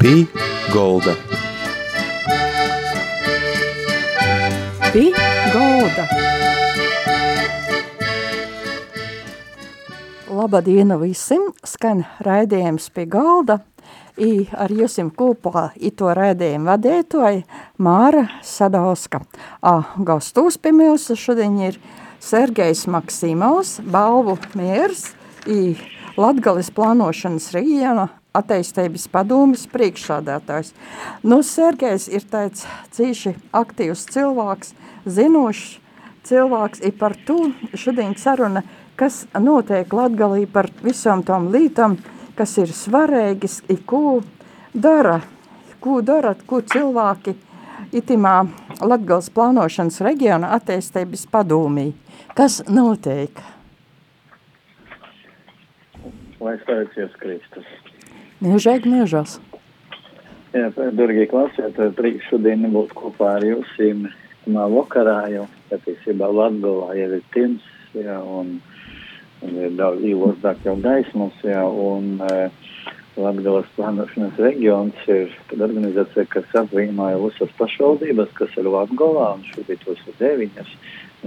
Pī Golda. Pī Golda. Labadiena visiem! Skan raidījums pie galda. I ar jums kopā ito raidījumu vadītoja Māra Sadauska. A, gastos pie mums šodien ir Sergejs Maksimovs, balvu miers i Latgales plānošanas reģiona attīstības padomas priekšsādātājs. Nu, Sergejs ir tāds cīši aktīvs cilvēks, zinošs cilvēks, ir par to šodien saruna, kas notiek Latgalī par visām tom lītam, kas ir svarīgas, ko dara, ko dara, ko cilvēki itimā Latgales plānošanas reģiona attīstības padomī. Kas notiek? Lai stāvēties Kristus. Mūžīgi mūžos. Jā, dargie klausētāji, priekš šodien nebūtu kopā ar jums tamā vakarā, jo patiesībā Latgalā jau ir tims, jā, un, un ir daudz īvostāk jau gaismas, jā, un uh, Latgalas plānošanas reģions ir tad organizācija, kas apvienoja visas pašvaldības, kas ir Latgalā, un šobrīd tos ir deviņas,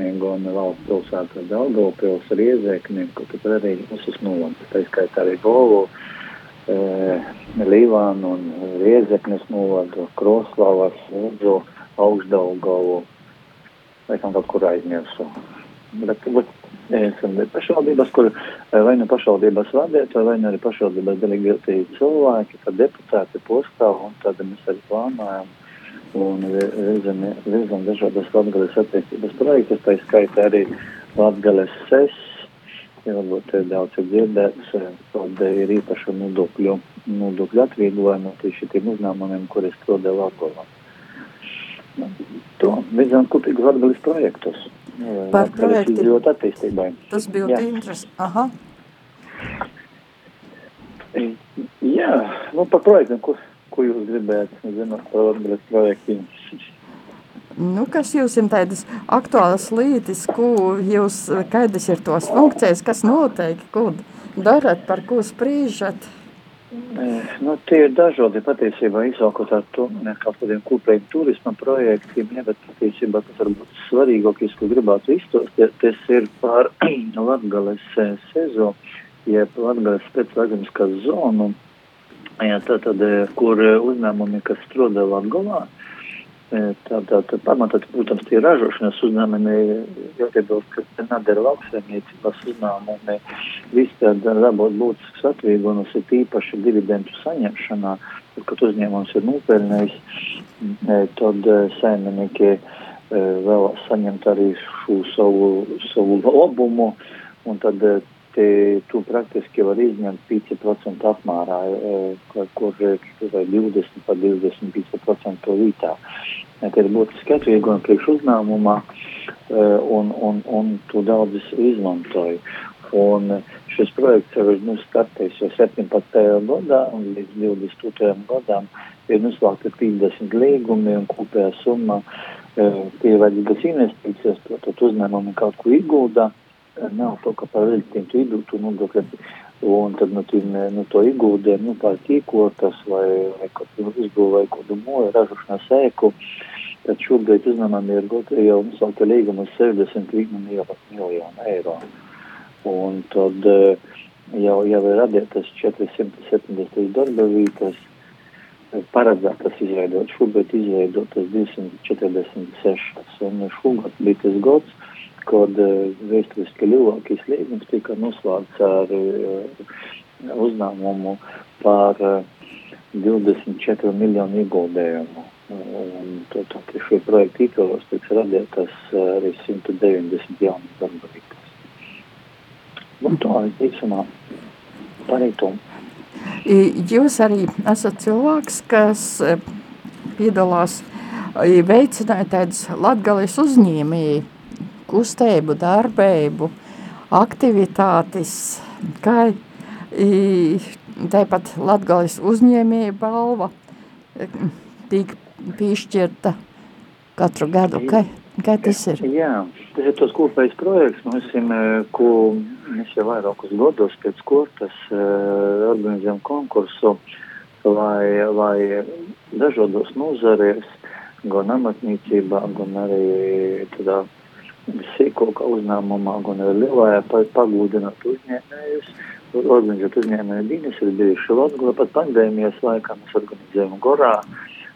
gan valsts pilsēta Daugavpils, Riezēkni, kur tad arī visas novadas, tā skaitā arī Bolu, e, Līvānu un Riezeknes novadu, Kroslavas, Lūdzu, Augstdaugavu, laikam kaut kur aizmirsu. Bet, bet esam pašvaldības, kur vai nu pašvaldības vadītāji, vai nu arī pašvaldības delegētie cilvēki, tad deputāti postāv, un tad mēs arī plānojam un virzam dažādas Latgales attīstības projektus, tā skaitā arī Latgales SES, ja varbūt daudz ir dzirdēts, tad ir īpaši nodokļu, nodokļu atvieglojumi tieši tiem uzņēmumiem, kuri strādā Latgalā. To virzam kopīgus Latgales projektus. Par projektiem. attīstībai. Tas bija interesanti. Aha. Jā, nu par projektiem, kur ko jūs gribētu zināt par Latvijas projektiem? Nu, kas jums ir tādas aktuālas lietas, ko jūs, kādas ir tos funkcijas, kas notiek, ko darat, par ko sprīžat? Nu, tie ir dažādi patiesībā izsaukot ar to kaut kādiem kopējiem turisma projektiem, ja, bet patiesībā tas varbūt svarīgākais, ko gribētu izstāstīt, tas ir par Latgales sezonu, jeb Latgales speciālagamiskās zonu, Jā, tā tad, kur uzņēmumi, kas strādā Latgalā, tātad pamatā, protams, tie ražošanas uzņēmumi, jāpiebilst, ka te nedara lauksaimniecības uzņēmumi, viss tāda dabūt būtisks atvieglojums ir tīpaši dividendu saņemšanā, kad uzņēmums ir nopelnējis, tad saimnieki vēl saņemt arī šo savu, savu labumu, un tad te, tu praktiski var izņemt 5% apmērā, kur, kur 20 par 25% lītā. Tad ir būtiski atvieglojumi priekš uzņēmumā, un, un, un tu daudzas izmantoji. Un šis projekts jau ir nu, startējis jau 17. gadā, un līdz 22. gadam ir noslēgta 50 līgumi, un kopējā summa tie vajadzīgas investīcijas, tad uzņēmumi kaut ko iegūda nav to, ka par veļķiem tu iedūtu nodokļu, un tad no, tiem, no to iegūdiem, nu, pār tīkotas vai, vai kaut kādu uzbūvēju kaut kādu moju, ražošanas ēku, tad šobrīd uzņēmumam ir gatavi jau nosaukt līgumu 61 miljonu eiro. Un tad jau, jau ir radītas 470 darba vietas, paredzētas izveidot, šobrīd izveidotas 246, un šogad bija tas gads, kad vēsturiski lielākais līgums tika noslēgts ar uzņēmumu par 24 miljonu ieguldījumu. Un to, šī projekta ietvaros tiks radītas arī 190 jaunas darba vietas. Un to ir īsumā parītumu. Jūs arī esat cilvēks, kas piedalās veicināja tādas latgales uzņēmēji kustību, darbību, aktivitātes, kā tāpat Latgales uzņēmēja balva tiek piešķirta katru gadu. Kā, kā tas ir? Jā, tas ir tos kopējs projekts, mums ir, ko mēs jau vairākus gados pēc kortas organizējam konkursu lai, lai dažādos nozarēs, gan amatniecībā, gan arī tādā sīkākā uzņēmumā, gan arī lielajā pagūdināt uzņēmējus, organizēt uzņēmēju dienas, ir bijuši Latvijā, pat pandēmijas laikā mēs organizējam Gorā,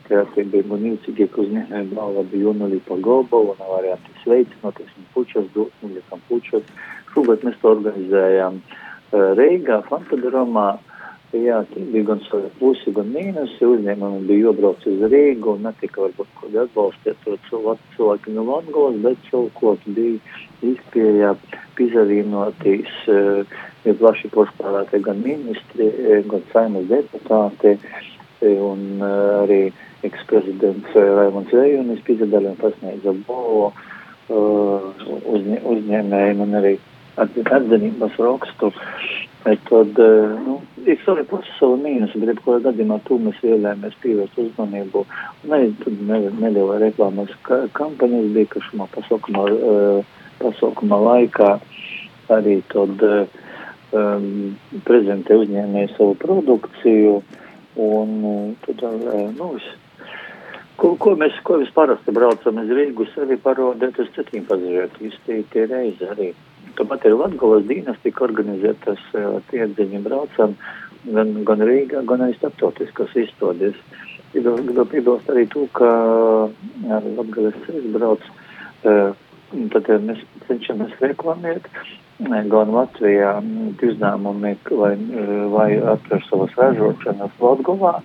kreatīvību un ilcīgīgu uzņēmēju balva bija Junalī pa Gobovu, un varianti sveicinoties un pučas, dot, un liekam pučas. Šogad mēs to organizējām Reigā, Fantadromā, Jā, bija gan savi plusi, gan mīnusi. Uzņēmumi bija jābrauc uz Rīgu un ne tikai varbūt kaut kādā atbalstīt to cilvēku, cilvēku no Latgolas, bet cilvēkot bija izpējā pizarīnotīs, ja plaši porspārātie gan ministri, gan saimas deputāti un arī eksprezidents Raimons Vējunis pizadaļu un pasniedza bovo uzņē, uzņēmējiem un arī atzinības rakstu. Tad, nu, ir savi plusi, savi mīnusi, bet jebkurā gadījumā tu mēs vēlējāmies pievērst uzmanību. Un arī tad neliela reklāmas kampaņas bija, ka šumā pasaukumā, pasaukumā laikā arī tad um, prezentē uzņēmēju savu produkciju un tad, nu, Ko, ko mēs, ko mēs parasti braucam uz Rīgu, sevi parodēt uz citiem pasažieriem, reizi arī. Tāpat ir Latgolas dienas tika organizētas tiedziņu braucam gan, gan Rīgā, gan arī starptautiskas izstādes. Gribu piebilst arī to, ka arī Latgolas ceļš brauc, tad mēs cenšamies reklamēt gan Latvijā uzņēmumi, vai, vai atver savas ražošanas Latgovā,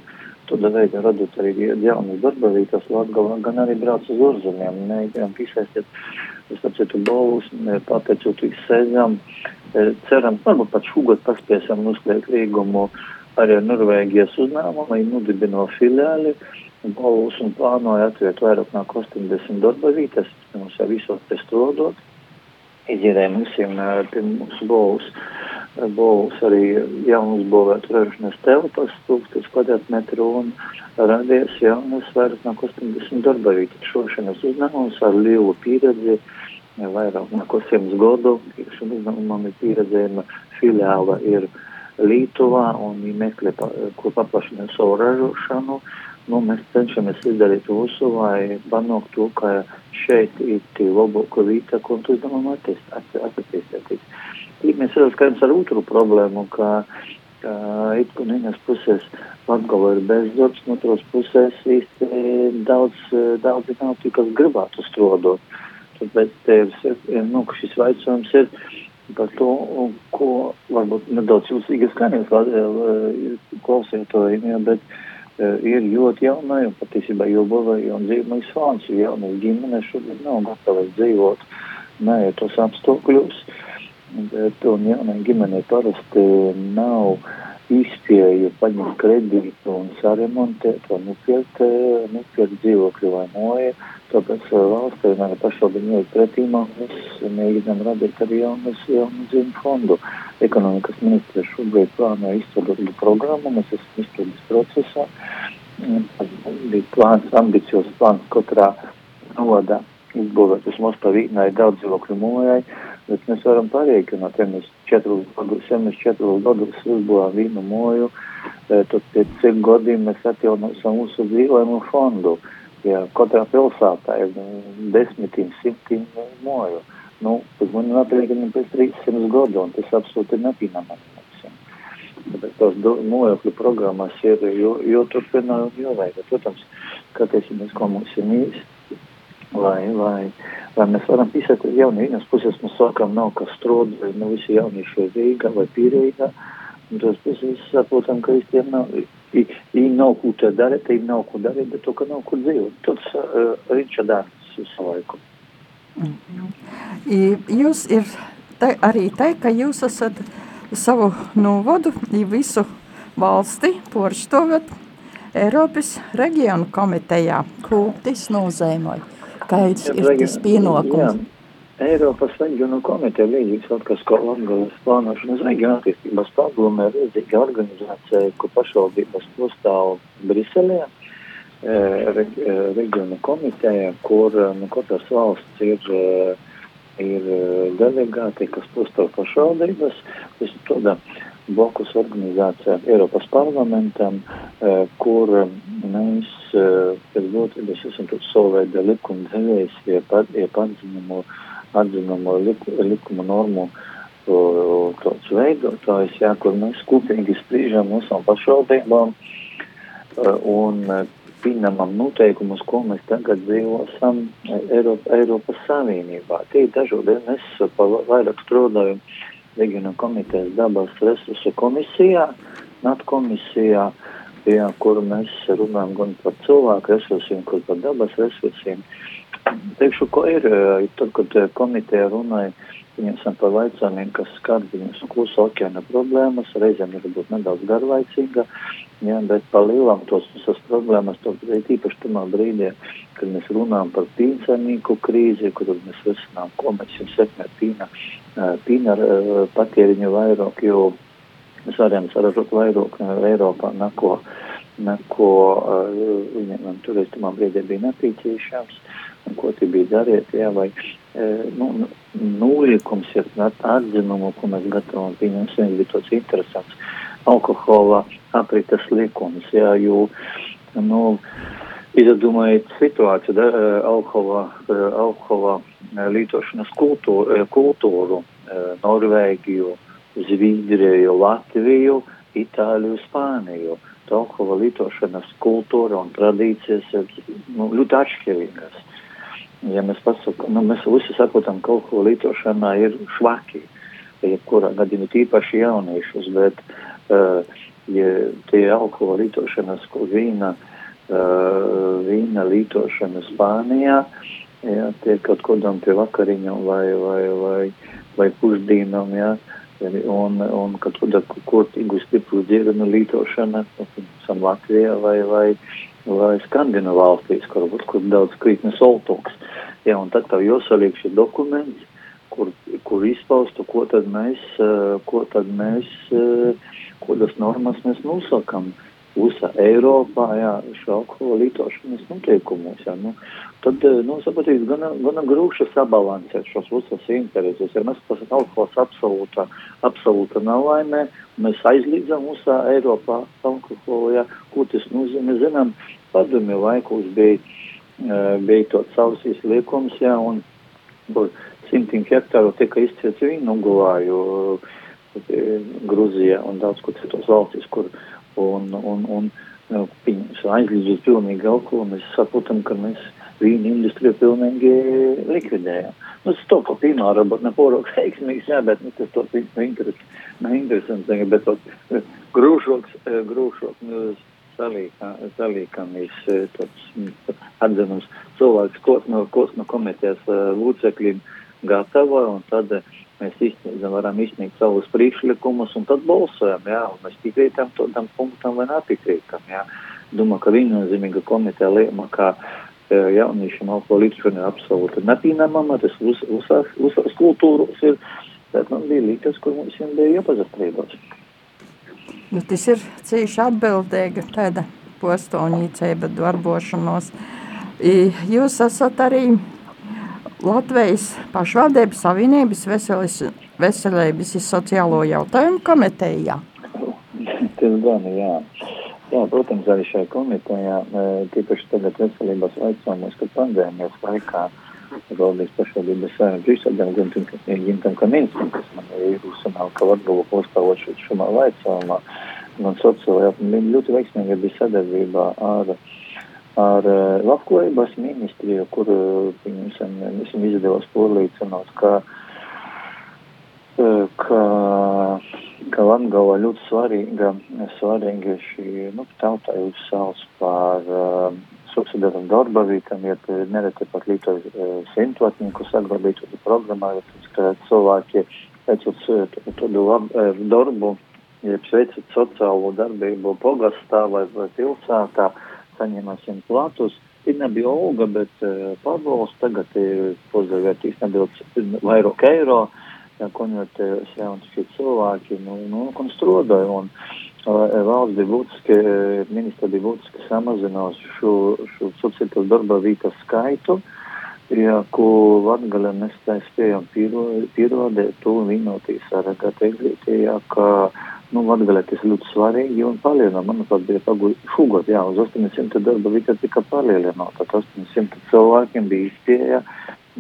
tad veidā radot arī jaunas darba vietas Latgovā, gan arī brauc uz urzumiem, mēģinām piesaistīt Es atceru balvus, pateicoties sēžam, ceram, varbūt pat šogad paspēsim uzklēt līgumu arī ar Norvēģijas uzņēmumu, lai nudibino filiāli. Balvus un plānoja atvērt vairāk nāk 80 darba vietas, mums jau visos te strādāt. Izierējām visiem pie mūsu balvus. Balvus arī jaunus būvēt ražašanas telpas, 1000 kvadrātmetru un radies jaunas vairāk nāk 80 darba vietas. Šošanas uzņēmums ar lielu pieredzi vairāk nekā 100 gadu. Šim uzņēmumam ir pieredzējama filiāla ir Lietuvā un viņi meklē, pa, ko paplašināt savu ražošanu. Nu, mēs cenšamies izdarīt visu, lai panāktu to, ka šeit ir tie labākie vieta, ko tu uzņēmumam attīstīties. Mēs saskaramies ar otru problēmu, ka, ka it kā no vienas puses Latgala ir bezdarbs, no otras puses īsti daudz, daudz nav tik, kas gribētu strādāt. Tāpēc ir, nu, šis vaicājums ir par to, ko varbūt nedaudz jūsīgi skanēs klausītājiem, bet uh, ir ļoti jaunai un patiesībā būvēja un dzīvojis fāns, jo jaunas ģimenes šobrīd nav gatavas dzīvot, nē, tos apstākļus, bet un jaunai ģimenei parasti nav izpēju paņemt kredītu un saremontēt vai nupirkt, nupirkt dzīvokļu vai moju Tāpēc valstī un arī pašvaldību iet pretīmā mēs mēģinām radīt arī jaunu dzīvu fondu. Ekonomikas ministrs šobrīd plāno izstrādāt programmu, mēs esam izstrādes procesā. Bija plāns, ambiciozs plāns katrā novadā izbūvēt vismaz pa vīnai daudz dzīvokļu mojai, bet mēs varam parēķināt, ja mēs četrus gadus, ja mēs četrus gadus uzbūvām vīnu moju, tad pēc cik gadiem mēs atjaunosim mūsu dzīvojumu fondu. Uh, ja katrā pilsētā ir desmitiem, simtiem moju. Nu, tas man ir aprēķini pēc 300 gadu, un tas absolūti ir nepieņemami. Tāpēc tās mojokļu programmas ir, jo, jo turpina jāveic. Protams, skatīsimies, ko mums ir īsti, lai, lai, lai mēs varam pisāt jauni. Vienas puses mēs sākam nav kas strādāt, nu visi jaunieši ir Rīga vai Pīrīga, un tas puses saprotam, ka īstiem nav Viņi nav ko te darīt, viņi nav ko darīt, bet to, ka nav kur dzīvot. Tas uh, ir darbs visu laiku. Mm -hmm. Jūs ir te, arī te, ka jūs esat savu novadu visu valsti porštovet Eiropas reģionu komitejā. Ko tas nozīmē? Kāds ir tas pienākums? Eiropas reģionu komiteja līdzīgs atkas kā Latgales plānošanas reģionu attīstības padomē ir līdzīga organizācija, kur pašvaldības postāv Briselē, e, re, e, reģionu komiteja, kur nu, katras valsts ir, e, ir delegāti, kas postāv pašvaldības, tas tāda blokus organizācija Eiropas parlamentam, kur mēs pēc būtības esam savu veidu likuma devējs, jeb atzinumu, atzinumu liku, likuma normu tāds veidotājs, jā, kur mēs kopīgi sprīžam mūsām pašvaldībām un pieņemam noteikumus, ko mēs tagad dzīvosam Eiropa, Eiropas Savienībā. Tie dažādi, mēs vairāk strādājam Reģiona komitejas dabas resursu komisijā, NAT komisijā, jā, kur mēs runājam gan par cilvēku resursiem, gan par dabas resursiem. Teikšu, ko ir, tad, kad komiteja runāja, viņam par laicāniem, kas skar viņus klusa okeāna problēmas, reizēm ir būt nedaudz garlaicīga, jā, bet pa lielam tos visas problēmas, to īpaši tamā brīdī, kad mēs runājam par pīnsaimnieku krīzi, kur mēs risinām, ko mēs jums sekmē pīna, pīna patēriņu vairāk, jo mēs varam saražot vairāk Eiropā neko, neko viņiem toreiz tamā brīdī bija nepieciešams, un ko tie bija dariet, jā, vai nu, nūliekums, ja atzinumu, ko mēs gatavojam, pieņemsim, bija tāds interesants alkohola aprites likums, jā, jo, nu, Izdomājiet situāciju, da, alkohola, alkohola lietošanas kultūru, kultūru Norvēģiju, Zviedriju, Latviju, Itāliju, Spāniju. Tā alkohola lietošanas kultūra un tradīcijas ir nu, ļoti atšķirīgas. Ja mēs pasakām, nu, mēs visi saprotam, ka alkohola lietošanā ir švaki, jebkurā gadījumā tīpaši jauniešus, bet uh, ja tie alkohola lietošanas, ko vīna, uh, vīna lietošana Spānijā, ja, tie kaut kodam pie vakariņām vai, vai, vai, vai pusdīnam, ja, uh, un, un ka tur ir kurtīgu stipru dzirnu lītošana, piemēram, Latvijā vai, vai, vai Skandinu valstīs, kur, kur daudz krītnes oltoks. Jā, un tad tev jāsaliek šie dokumenti, kur, kur izpaustu, ko tad mēs, ko tad mēs, kādas normas mēs nosakam visā Eiropā, jā, šo alkohola lītošanas noteikumos, jā, nu, tad, nu, sapratīs, gana, gana grūši sabalansēt šos visas intereses. Ja mēs pasakām, alkohols absolūta, absolūta nelaimē, mēs aizliedzam visā Eiropā alkoholu, ja, ko tas nozīmē, zinām, padomju laikos bija, bija tāds sausīs liekums, ja, un simtiem hektāru tika izciets vīnu Ugulāju, Gruzijā un daudz kur citos valstīs, kur, un, un, un, un aizliedzot pilnīgi alkoholu, mēs saprotam, ka mēs vīna industriju pilnīgi likvidējām. Nu, tas to, ka piemēram, varbūt ne porok veiksmīgs, jā, bet, nu, tas to interes, neinteresanti, bet to grūšoks, grūšoks, nu, salīkamies tāds atzinums cilvēks, kos no, kos no komitejas lūcekļiem gatavo, un tad mēs izsniedzam, varam izsniegt savus priekšlikumus, un tad balsojam, jā, un mēs piekrītam tam punktam vai nepiekrītam, jā. Domāju, ka viennozīmīga komiteja lēma, ka jauniešiem alkohola lietošana ir absolūti nepieņemama, tas visās kultūros ir, bet man bija liekas, kur mums viņiem bija jāpazastrībās. Nu, tas ir cīši atbildīga tāda postonīcība darbošanos. Jūs esat arī Latvijas pašvaldības savienības veselis, veselības sociālo jautājumu komitejā. Tas gan, jā. Jā, protams, arī šajā komitejā, tīpaši tagad veselības jautājumos, kad pandēmijas laikā valdības pašvaldības saimnes priekšsēdētājiem Gintam Kaminskam, kas man ir uzsanāl, ka Latgala postāvot šumā jautājumā, man sociālajā ļoti veiksmīgi bija sadarbībā ar ar labklājības ministriju, kur viņam visam izdevās porlīdzināt, ka, ka ka Latgala ļoti svarīga, svarīga šī, nu, tautā jūs sauc par uh, subsidētam darba vītam, ja nereti pat līdz uh, simtotnieku saglabītu programmā, ka cilvēki veicot tādu darbu, ja veicot sociālo darbību pogastā vai, pilsētā, saņemasim platus. Ir nebija alga, bet uh, pabalsts tagad ir pozavērtīs nedaudz vairāk eiro. Konvertējas jauni šie cilvēki, nu, nu, un strādāja. Un uh, valsts bija būtiski, ministra bija būtiski samazinās šo, šo sociālo darba vietas skaitu, ja, ko Latgalē mēs spējam pierodēt to vienotīs ar Gateglītī, ja, ka nu, Latgalē tas ļoti svarīgi un palielina, manuprāt, bija šogad, jā, uz 800 darba vietas tika palielināta, 800 cilvēkiem bija izpēja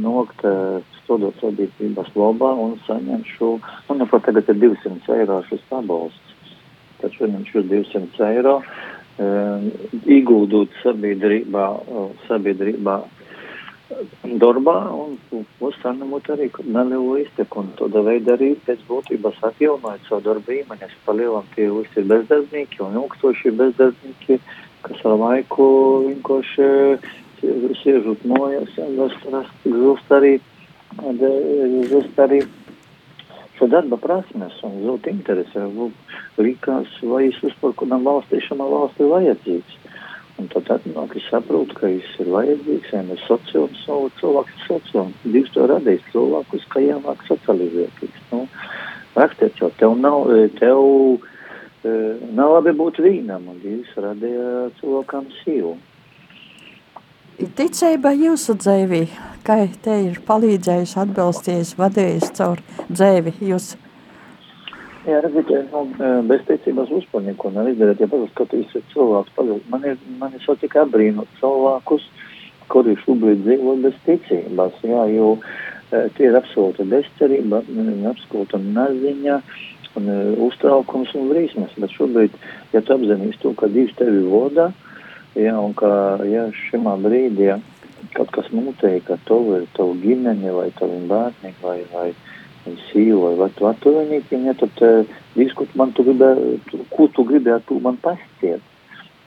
nokt studot sabiedrības labā un saņemt šo, manuprāt, tagad ir 200 eiro šis pabalsts, tad šodien šos 200 eiro ieguldot sabiedrībā, sabiedrībā darbā un uzsaņemot arī nelielu izteku. Un tādā veidā arī pēc būtības atjaunojot savu darbu īmeņus. Palielam tie visi ir bezdarbnieki un ilgstoši bezdarbnieki, kas ar laiku vienkārši siežot mojās, zust arī, zust arī šo darba prasmes un zūt interesi. Likās, vai es uzparu, kādam valstī šam valstī vajadzīgs. Un tad atnāk, es saprotu, ka viņš ir vajadzīgs, ja ir sociāls, no cilvēks ir sociāls. Dievs to radījis cilvēkus, kā jāmāk socializēties. Nu, rakstiet jau, tev nav, tev e, nav labi būt vīnam, un Dievs radīja cilvēkam sīvu. Ticība jūsu dzēvī, kā te ir palīdzējusi, atbilsties, vadījis caur dzēvi jūsu Jā, redziet, nu, beztiecības uzpanieku un izdarīt, ja paskatīs cilvēks, paliek, man ir, man ir satika apbrīnot cilvēkus, kuri šobrīd dzīvo bez ticības, jā, jo tie ir absolūta bezcerība, absolūta neziņa un uztraukums un brīsmas, bet šobrīd, ja tu apzinīs to, ka Dievs tevi voda, jā, un ka, ja šimā brīdī, ja kaut kas notiek ar tavu, tavu ģimeni vai tavu bērni vai, vai, vai sīvo, vai tu attuvenīkiem, ja tad uh, diskut man, tu gribē, tu, ko tu gribētu man pasciet,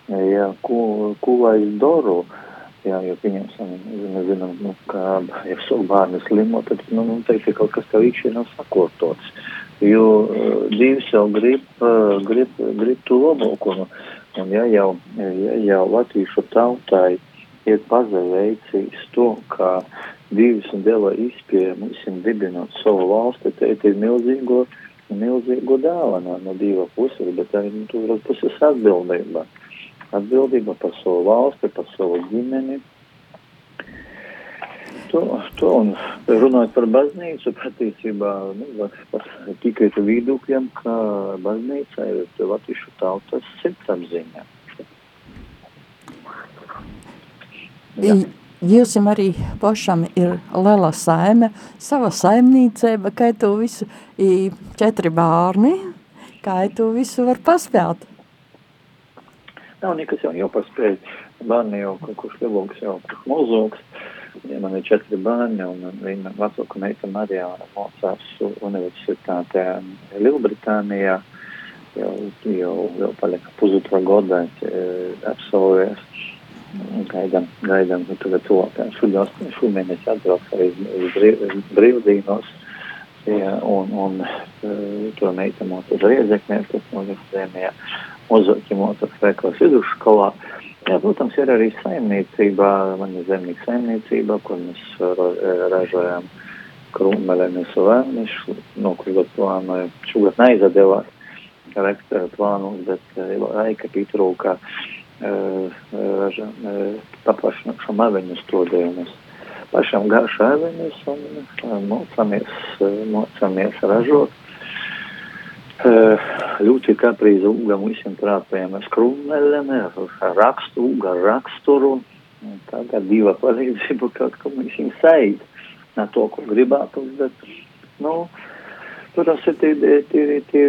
ja, ko, ko lai es daru, jā, jo pieņemsim, mēs zinām, nu, ka, ja savu bērnu slimo, tad, nu, nu teikt, kaut kas tev īkšķi nav sakortots, jo uh, Dievs jau grib, uh, grib, grib tu labāko, un, ja jau, ja jau latviešu tautai ir pazaveicījis to, ka divas un deva izpēja mums dibināt savu valsti, te ir milzīgo, milzīgo dāvanā no diva puses, bet arī no otras puses atbildība. Atbildība par savu valsti, par savu ģimeni. To, to un runājot par baznīcu, patiesībā nu, par tikai viedokļiem, ka baznīca ir latviešu tautas sirdsapziņa. Jā. Jums arī pašam ir liela saime, sava saimniecība, kā tu visu, i četri bērni, kā tu visu var paspēt? Nav nekas jau jau paspēj, bērni jau kaut kurš lielāks, jau kurš mazāks, ja man ir četri bērni, un viņa vecāka meita Marijā mācās universitātē Lielbritānijā, jau, jau, jau paliek pusotra gada, absolvēs gaidām, gaidām, nu tagad tuvākajā šudās, šumēnesi atbrauks arī uz brīvdīnos, ja, un, un uh, to meita mūsu uz riezeknē, tas universizēmējā, mozaki mūsu veikos vidusskolā. Jā, protams, ir arī saimniecībā, man ir zemnieka saimniecība, kur mēs ražojam krūmelenes vēnišu, no kuras plānoju, šogad neizadevās rektora plānus, bet laika pietrūkā. Uh, paplašināšam aveņu stodējumus. Pašam garšu aveņus un mocamies, mocamies ražot. Ļoti kaprīza uga visiem trāpējam ar skrūmelēm, ar rakstu, uga raksturu. Tagad diva palīdzība kaut ko visiem saīt. Ne to, ko gribētu, bet, nu, protams, ir tie, tie, tie,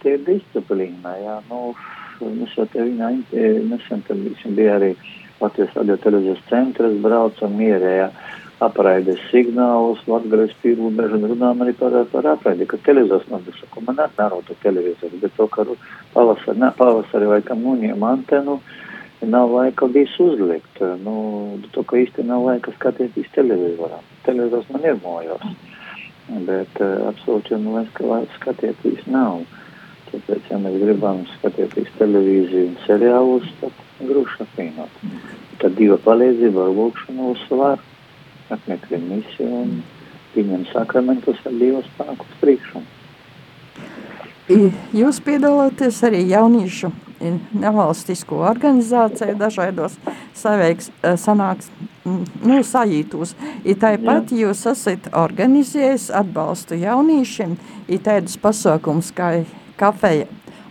tie disciplīna, jā, nu, mēs jau te viņā nesen tam visam bija arī Latvijas radio televīzijas centras brauc un mierēja apraides signālus, Latgales pīrūbežu un runājam arī par, par apraidi, ka televizors man tas saka, man nav to televizoru, bet to, ka pavasari, ne, pavasari vai kam noņem antenu, nav laika visu uzlikt, nu, to, ka īsti nav laika skatīties televizorā. Televizors man ir mojos, bet uh, absolūti, nu, laika skatīties nav. Tāpēc, ja mēs gribam skatīties televīziju un seriālus, tad grūti apvienot. Tad diva palīdzība ar lūkšanu uzsvar, apmeklē misiju un pieņem sakramentus ar Dieva spēku uz priekšu. Jūs piedalāties arī jauniešu nevalstisko organizāciju dažādos saveiks, eh, sanāks, nu, sajītos. I tāpat jūs esat organizējis atbalstu jauniešiem, i tādus pasākums kā kafeja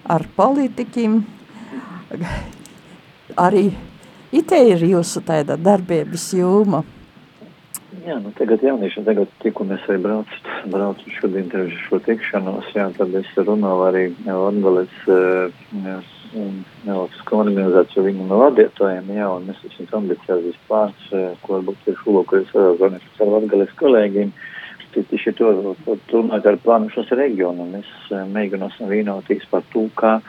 ar politikiem. Arī itē ir jūsu tāda darbības jūma. Jā, nu tagad jaunieši, tagad tik un es arī braucu, braucu šodien tieši šo tikšanos, jā, tad es runāju arī Latgales uh, nevalstisko organizāciju viņu no vadītājiem, jā, un mēs esam ambiciozis plāns, ko varbūt ir šulokojis organizācijas ar Latgales kolēģiem, tieši to, runāt ar plānu šos reģionu, mēs mēģināsim vienotīs par to, kā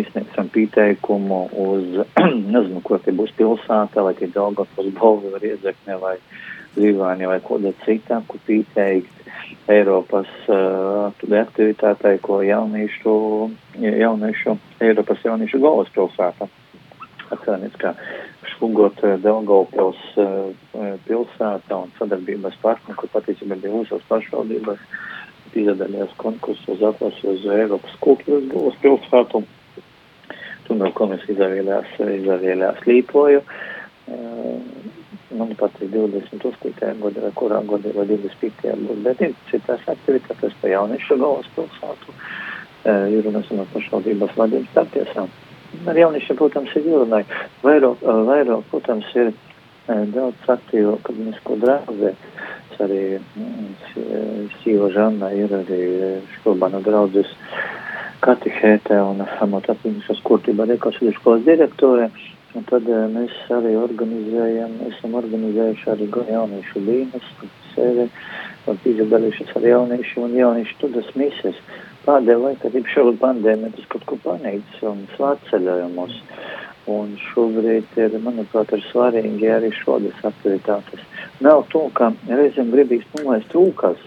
izsniegsim pieteikumu uz, nezinu, ko tie būs pilsētā, vai tie Daugavpils, Bolvi, vai Riedzekne, vai Līvāni, vai kodā citā, kur pieteikt Eiropas uh, aktivitātei, ko jauniešu, jauniešu, Eiropas jauniešu galvaspilsēta. Atcerieties, ka šugot Delgaupils uh, pilsēta un sadarbības partneri, kur patiesībā bija mūsos pašvaldības, piedalījās konkursos atlasu uz Eiropas kultūras galvaspilsētu. Tomēr komisija izvēlējās, izvēlējās līpoju. Man patīk 28. gada, vai kurā gada, vai 25. gada, bet ir citās aktivitātes pa jauniešu galvaspilsētu, jūrunas un pašvaldības vadības startiesām. Ar jauniešiem, protams, ir jārunāj. Vairāk, vairāk, protams, ir daudz aktīvāk, kad mēs ko draudzēt. Arī Sīva Žanna ir arī škobana draudzes katihētē un amatapīnušas kurtībā rekords skolas direktore. Un tad uh, mēs arī organizējam, esam organizējuši arī jauniešu līnijas, sevi, un piedalījušies ar jauniešu un jauniešu tudas mises. Pēdējā laikā, kad šo pandēmiju, tas kaut ko panīcis un svāceļojumus. Un šobrīd ir, manuprāt, ir svarīgi arī šādas aktivitātes. Nav to, ka reizēm gribīs nolaist rūkas.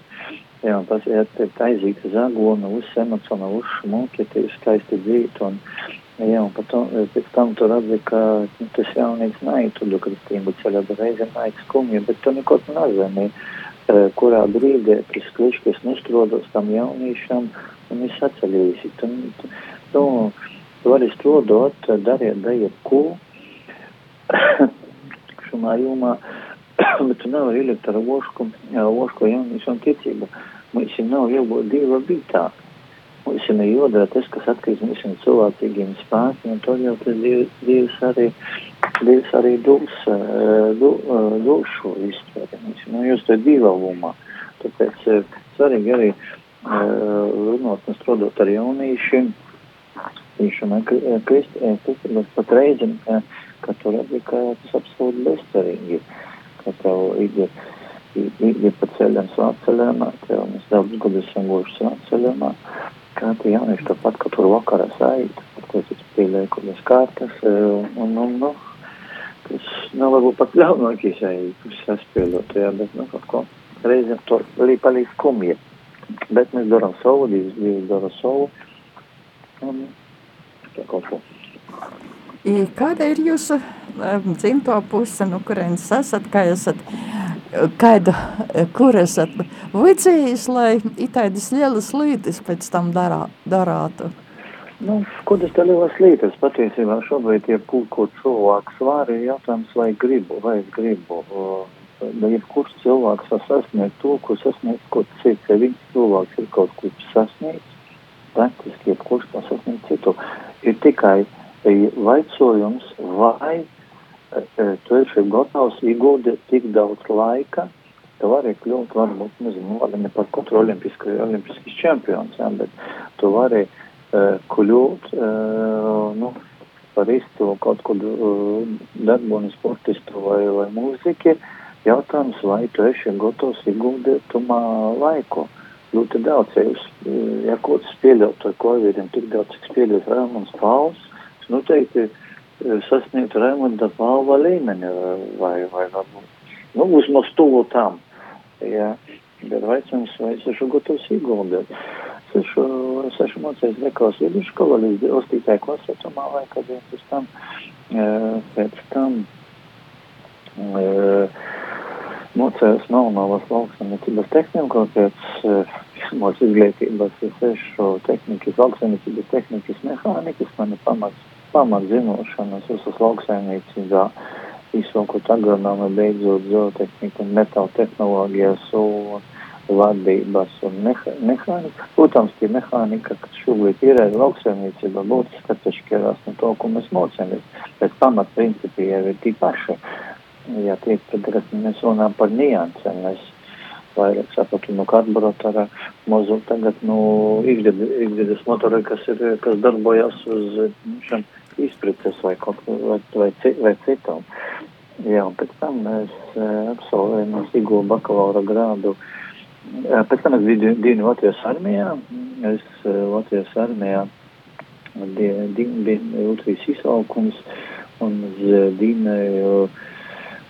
Jā, tas ir aizīta zagona, uz emocionālu, uz šmuki, skaisti dzīt. Un, Jā, un pat, pēc tam tur atzina, ka nu, tas jaunīgs naitu kristību ceļā, bet reizēm naids skumja, bet tu neko nezini, kurā brīdī tas kliškas nostrodos tam jaunīšam un es atceļīsi. Tu, tu, tu, tu vari strodot, dariet, dariet ko šumā jomā, bet tu nevari ielikt ar ošku, ošku jaunīšam ticību. Mums nav jābūt dieva bitā. Ir jādara tas, kas šiem cilvēcīgiem spēkiem, to jau tas Dievs arī, Dievs arī dos, do, dos šo izpēti. Nu, jūs to divavumā. Tāpēc svarīgi arī runāt un strādāt ar jauniešiem, īšana kristības pat reizim, ka tu redzi, ka tas absolūti bezcerīgi, ka tev ir, ir pa ceļam svāceļamā, tev mēs daudz gadus esam gojuši svāceļamā, kā tie jaunieši tāpat, ka tur vakarā sāīt, tas ir pieliekumies kārtas, un, un, un, nu, tas nav varbūt pat ļaunākais sāīt, kas saspēlot, jā, bet, nu, kaut ko reizēm to arī palīdz skumji. Bet mēs darām savu, Dievs, Dievs dara savu, un tā kaut ko. Kāda ir jūsu um, dzimto puse, no kurienes esat, kā esat kāda, kur esat vicējis, lai itaidas lielas lītis pēc tam darā, darātu? Nu, ko tas tā lielas lītas? Patiesībā šobrīd ir kaut cilvēks vāri jautājums, vai gribu, vai es gribu. Ja kurš cilvēks var sasniegt to, ko sasniegt kaut cits, ja viņš cilvēks ir kaut ko sasniegts, praktiski jebkurš var sasniegt citu. Ir tikai vaicojums, vai tu esi gatavs ieguldīt tik daudz laika, tu vari kļūt, varbūt, nezinu, vari ne par katru olimpisku, olimpiskis čempions, ja, bet tu vari uh, kļūt, uh, nu, par izcilu kaut kādu uh, darbonu sportistu vai, vai mūziķi, jautājums, vai tu esi gatavs ieguldīt tumā laiku. Ļoti daudz, ja jūs, ja kaut kas pieļaut ar Covid, tik daudz, cik spēļot Rēmons Pauls, noteikti uh, sasniegt Raimonda Pāva līmeni vai, vai varbūt, nu, uzmaz tuvu tam. Jā, bet vaicājums, vai es esmu gatavs ieguldīt. Es esmu, es esmu mācījis Lekās vidusskola līdz 8. klasē, tomā vai kad pēc tam, pēc tam mocējos Melnavas lauksaimniecības tehniku, pēc mūsu izglītības es esmu tehnikas, lauksaimniecības tehnikas mehānikas, mani pamats pamatzinošanas visas lauksaimniecībā, izsākot agronomi, beidzot zootehniku un metāla tehnologijas un vadības un meha, mehānika. Protams, tie mehānika, kas šobrīd ir lauksaimniecībā, būtu atšķirās no to, ko mēs mocāmies. Bet pamatprincipi jau ir tī paši. Ja tiek, tad mēs runājam par niansēm. Mēs vairāk sapratu no karburatora mozu tagad no ikdienas motora, kas ir, kas darbojas uz šiem izprices vai kaut vai, vai, vai citam. Jā, un pēc tam mēs absolvējam Sigo bakalaura grādu. Pēc tam es biju dienu Latvijas armijā. Es Latvijas armijā bija Latvijas izsaukums un es dīnēju Latvijas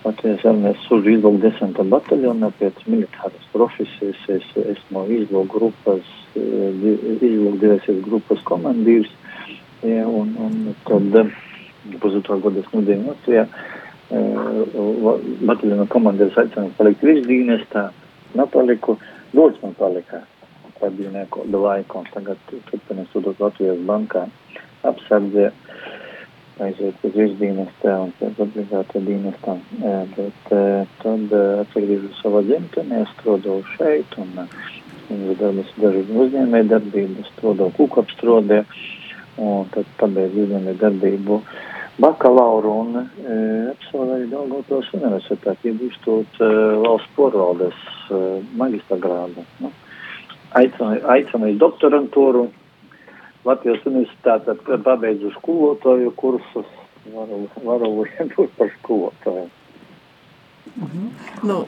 armijas služu izlūku desanta bataljonā pēc militāras profesijas. Es esmu izlūku grupas, izlūku divasies grupas komandīrs. Ja, un, un tad pusotru gadu es nudēju Latvijā. Bataljona komandieris aicināja palikt virsdīnestā. Napaliku, dots man palika. Tā bija neko laiku, un tagad turpinās sūdot Latvijas bankā apsardzē aiziet uz virsdīnestā un pēc obligāta dienestā. Bet tad atgriežu savā dzimtenē, strādāju šeit un viņas darbas daži uzņēmē darbības, strādāju kūkapstrodē un tad pabeidzu uzņēmē darbību bakalauru un e, absolvēju Daugavpils universitāti, iegūstot e, valsts porvaldes e, magistra grādu. Nu, aicināju doktorantūru Latvijas universitātē pabeidzu skolotāju kursus, varu, varu būt par skolotāju. Mhm. Nu,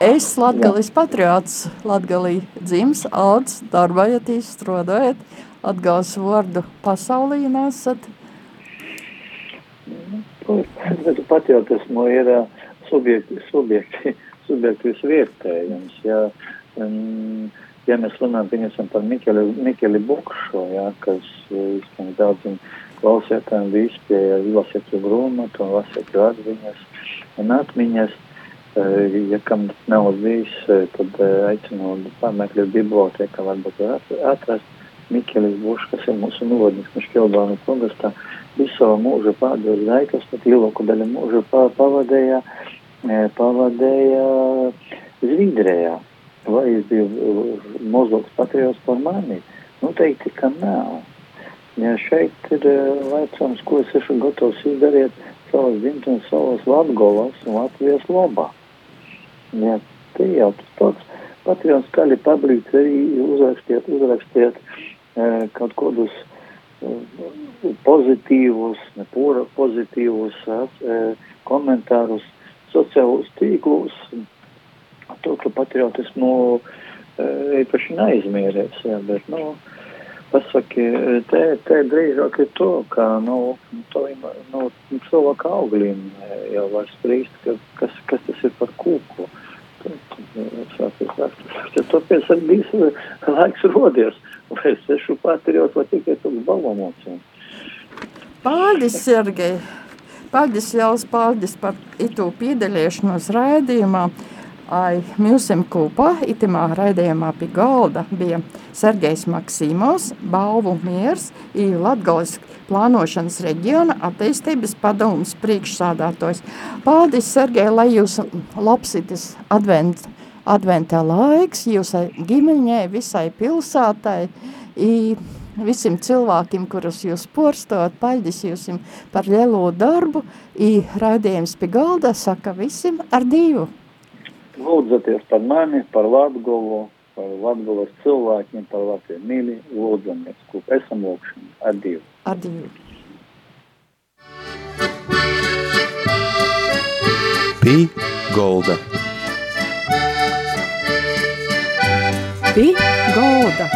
es Latgalis patriots, Latgalī dzims, auds, darbājatīs, strodojat, atgās vārdu pasaulī nesat. Bet patriotismu ir subjekti, subjekti, subjektīvs vietējums. Ja, um, ja mēs runājam, pieņemsim par Mikeli, Mikeli Bukšo, ja, kas izskan daudziem klausētājiem bija izpēja lasīt jau grūmatu un lasīt jau atziņas un atmiņas. Ja kam nav bijis, tad aicinu pameklēt bibliotēkā, varbūt atrast Mikelis Bušs, kas ir mūsu novadnis Mišķelbānu pogastā, visu savu mūžu pādēļ laikas, pat lielāku daļu mūžu pavadēja, pavadēja Zviedrijā es biju mazāks patriots par mani? Noteikti, ka nav. Ja šeit ir vecums, ko es esmu gatavs izdarīt savas dzimtenes, savas Latgolas un Latvijas labā. Ja, te jau tas pats patriots skaļi pabrīts arī uzrakstiet, uzrakstiet e, kaut kādus e, pozitīvus, nepūra pozitīvus e, komentārus sociālos tīklus, to, ka patriotismu īpaši neaizmierēs, jā, bet, nu, pasaki, te, te drīzāk ir to, ka, nu, to, nu, cilvēka augļiem jau var strīst, ka, kas, kas tas ir par kūku. Tāpēc arī bija laiks rodies, vai es esmu patriots, vai tikai tāds balomocījums. Paldies, Sergei! Paldies, Jāls, paldies par itu piedalīšanos raidījumā. Ai, Mūsim kopā itimā raidījumā pie galda bija Sergejs Maksīmos, balvu miers, i Latgales plānošanas reģiona attīstības padomus priekšsādātojs. Paldies, Sergej, lai jūs lapsitis advent, adventā laiks, jūsai ģimeņai, visai pilsātai, i visiem cilvēkiem, kurus jūs porstot, paldies jums par lielo darbu, i raidījums pie galda saka visiem ar divu lūdzaties par mani, par Latgolu, par Latgolas cilvēkiem, par Latviju mīļi, lūdzamies, ko esam lūkšana ar Dievu. Ar Dievu. Pī golda. Pī golda.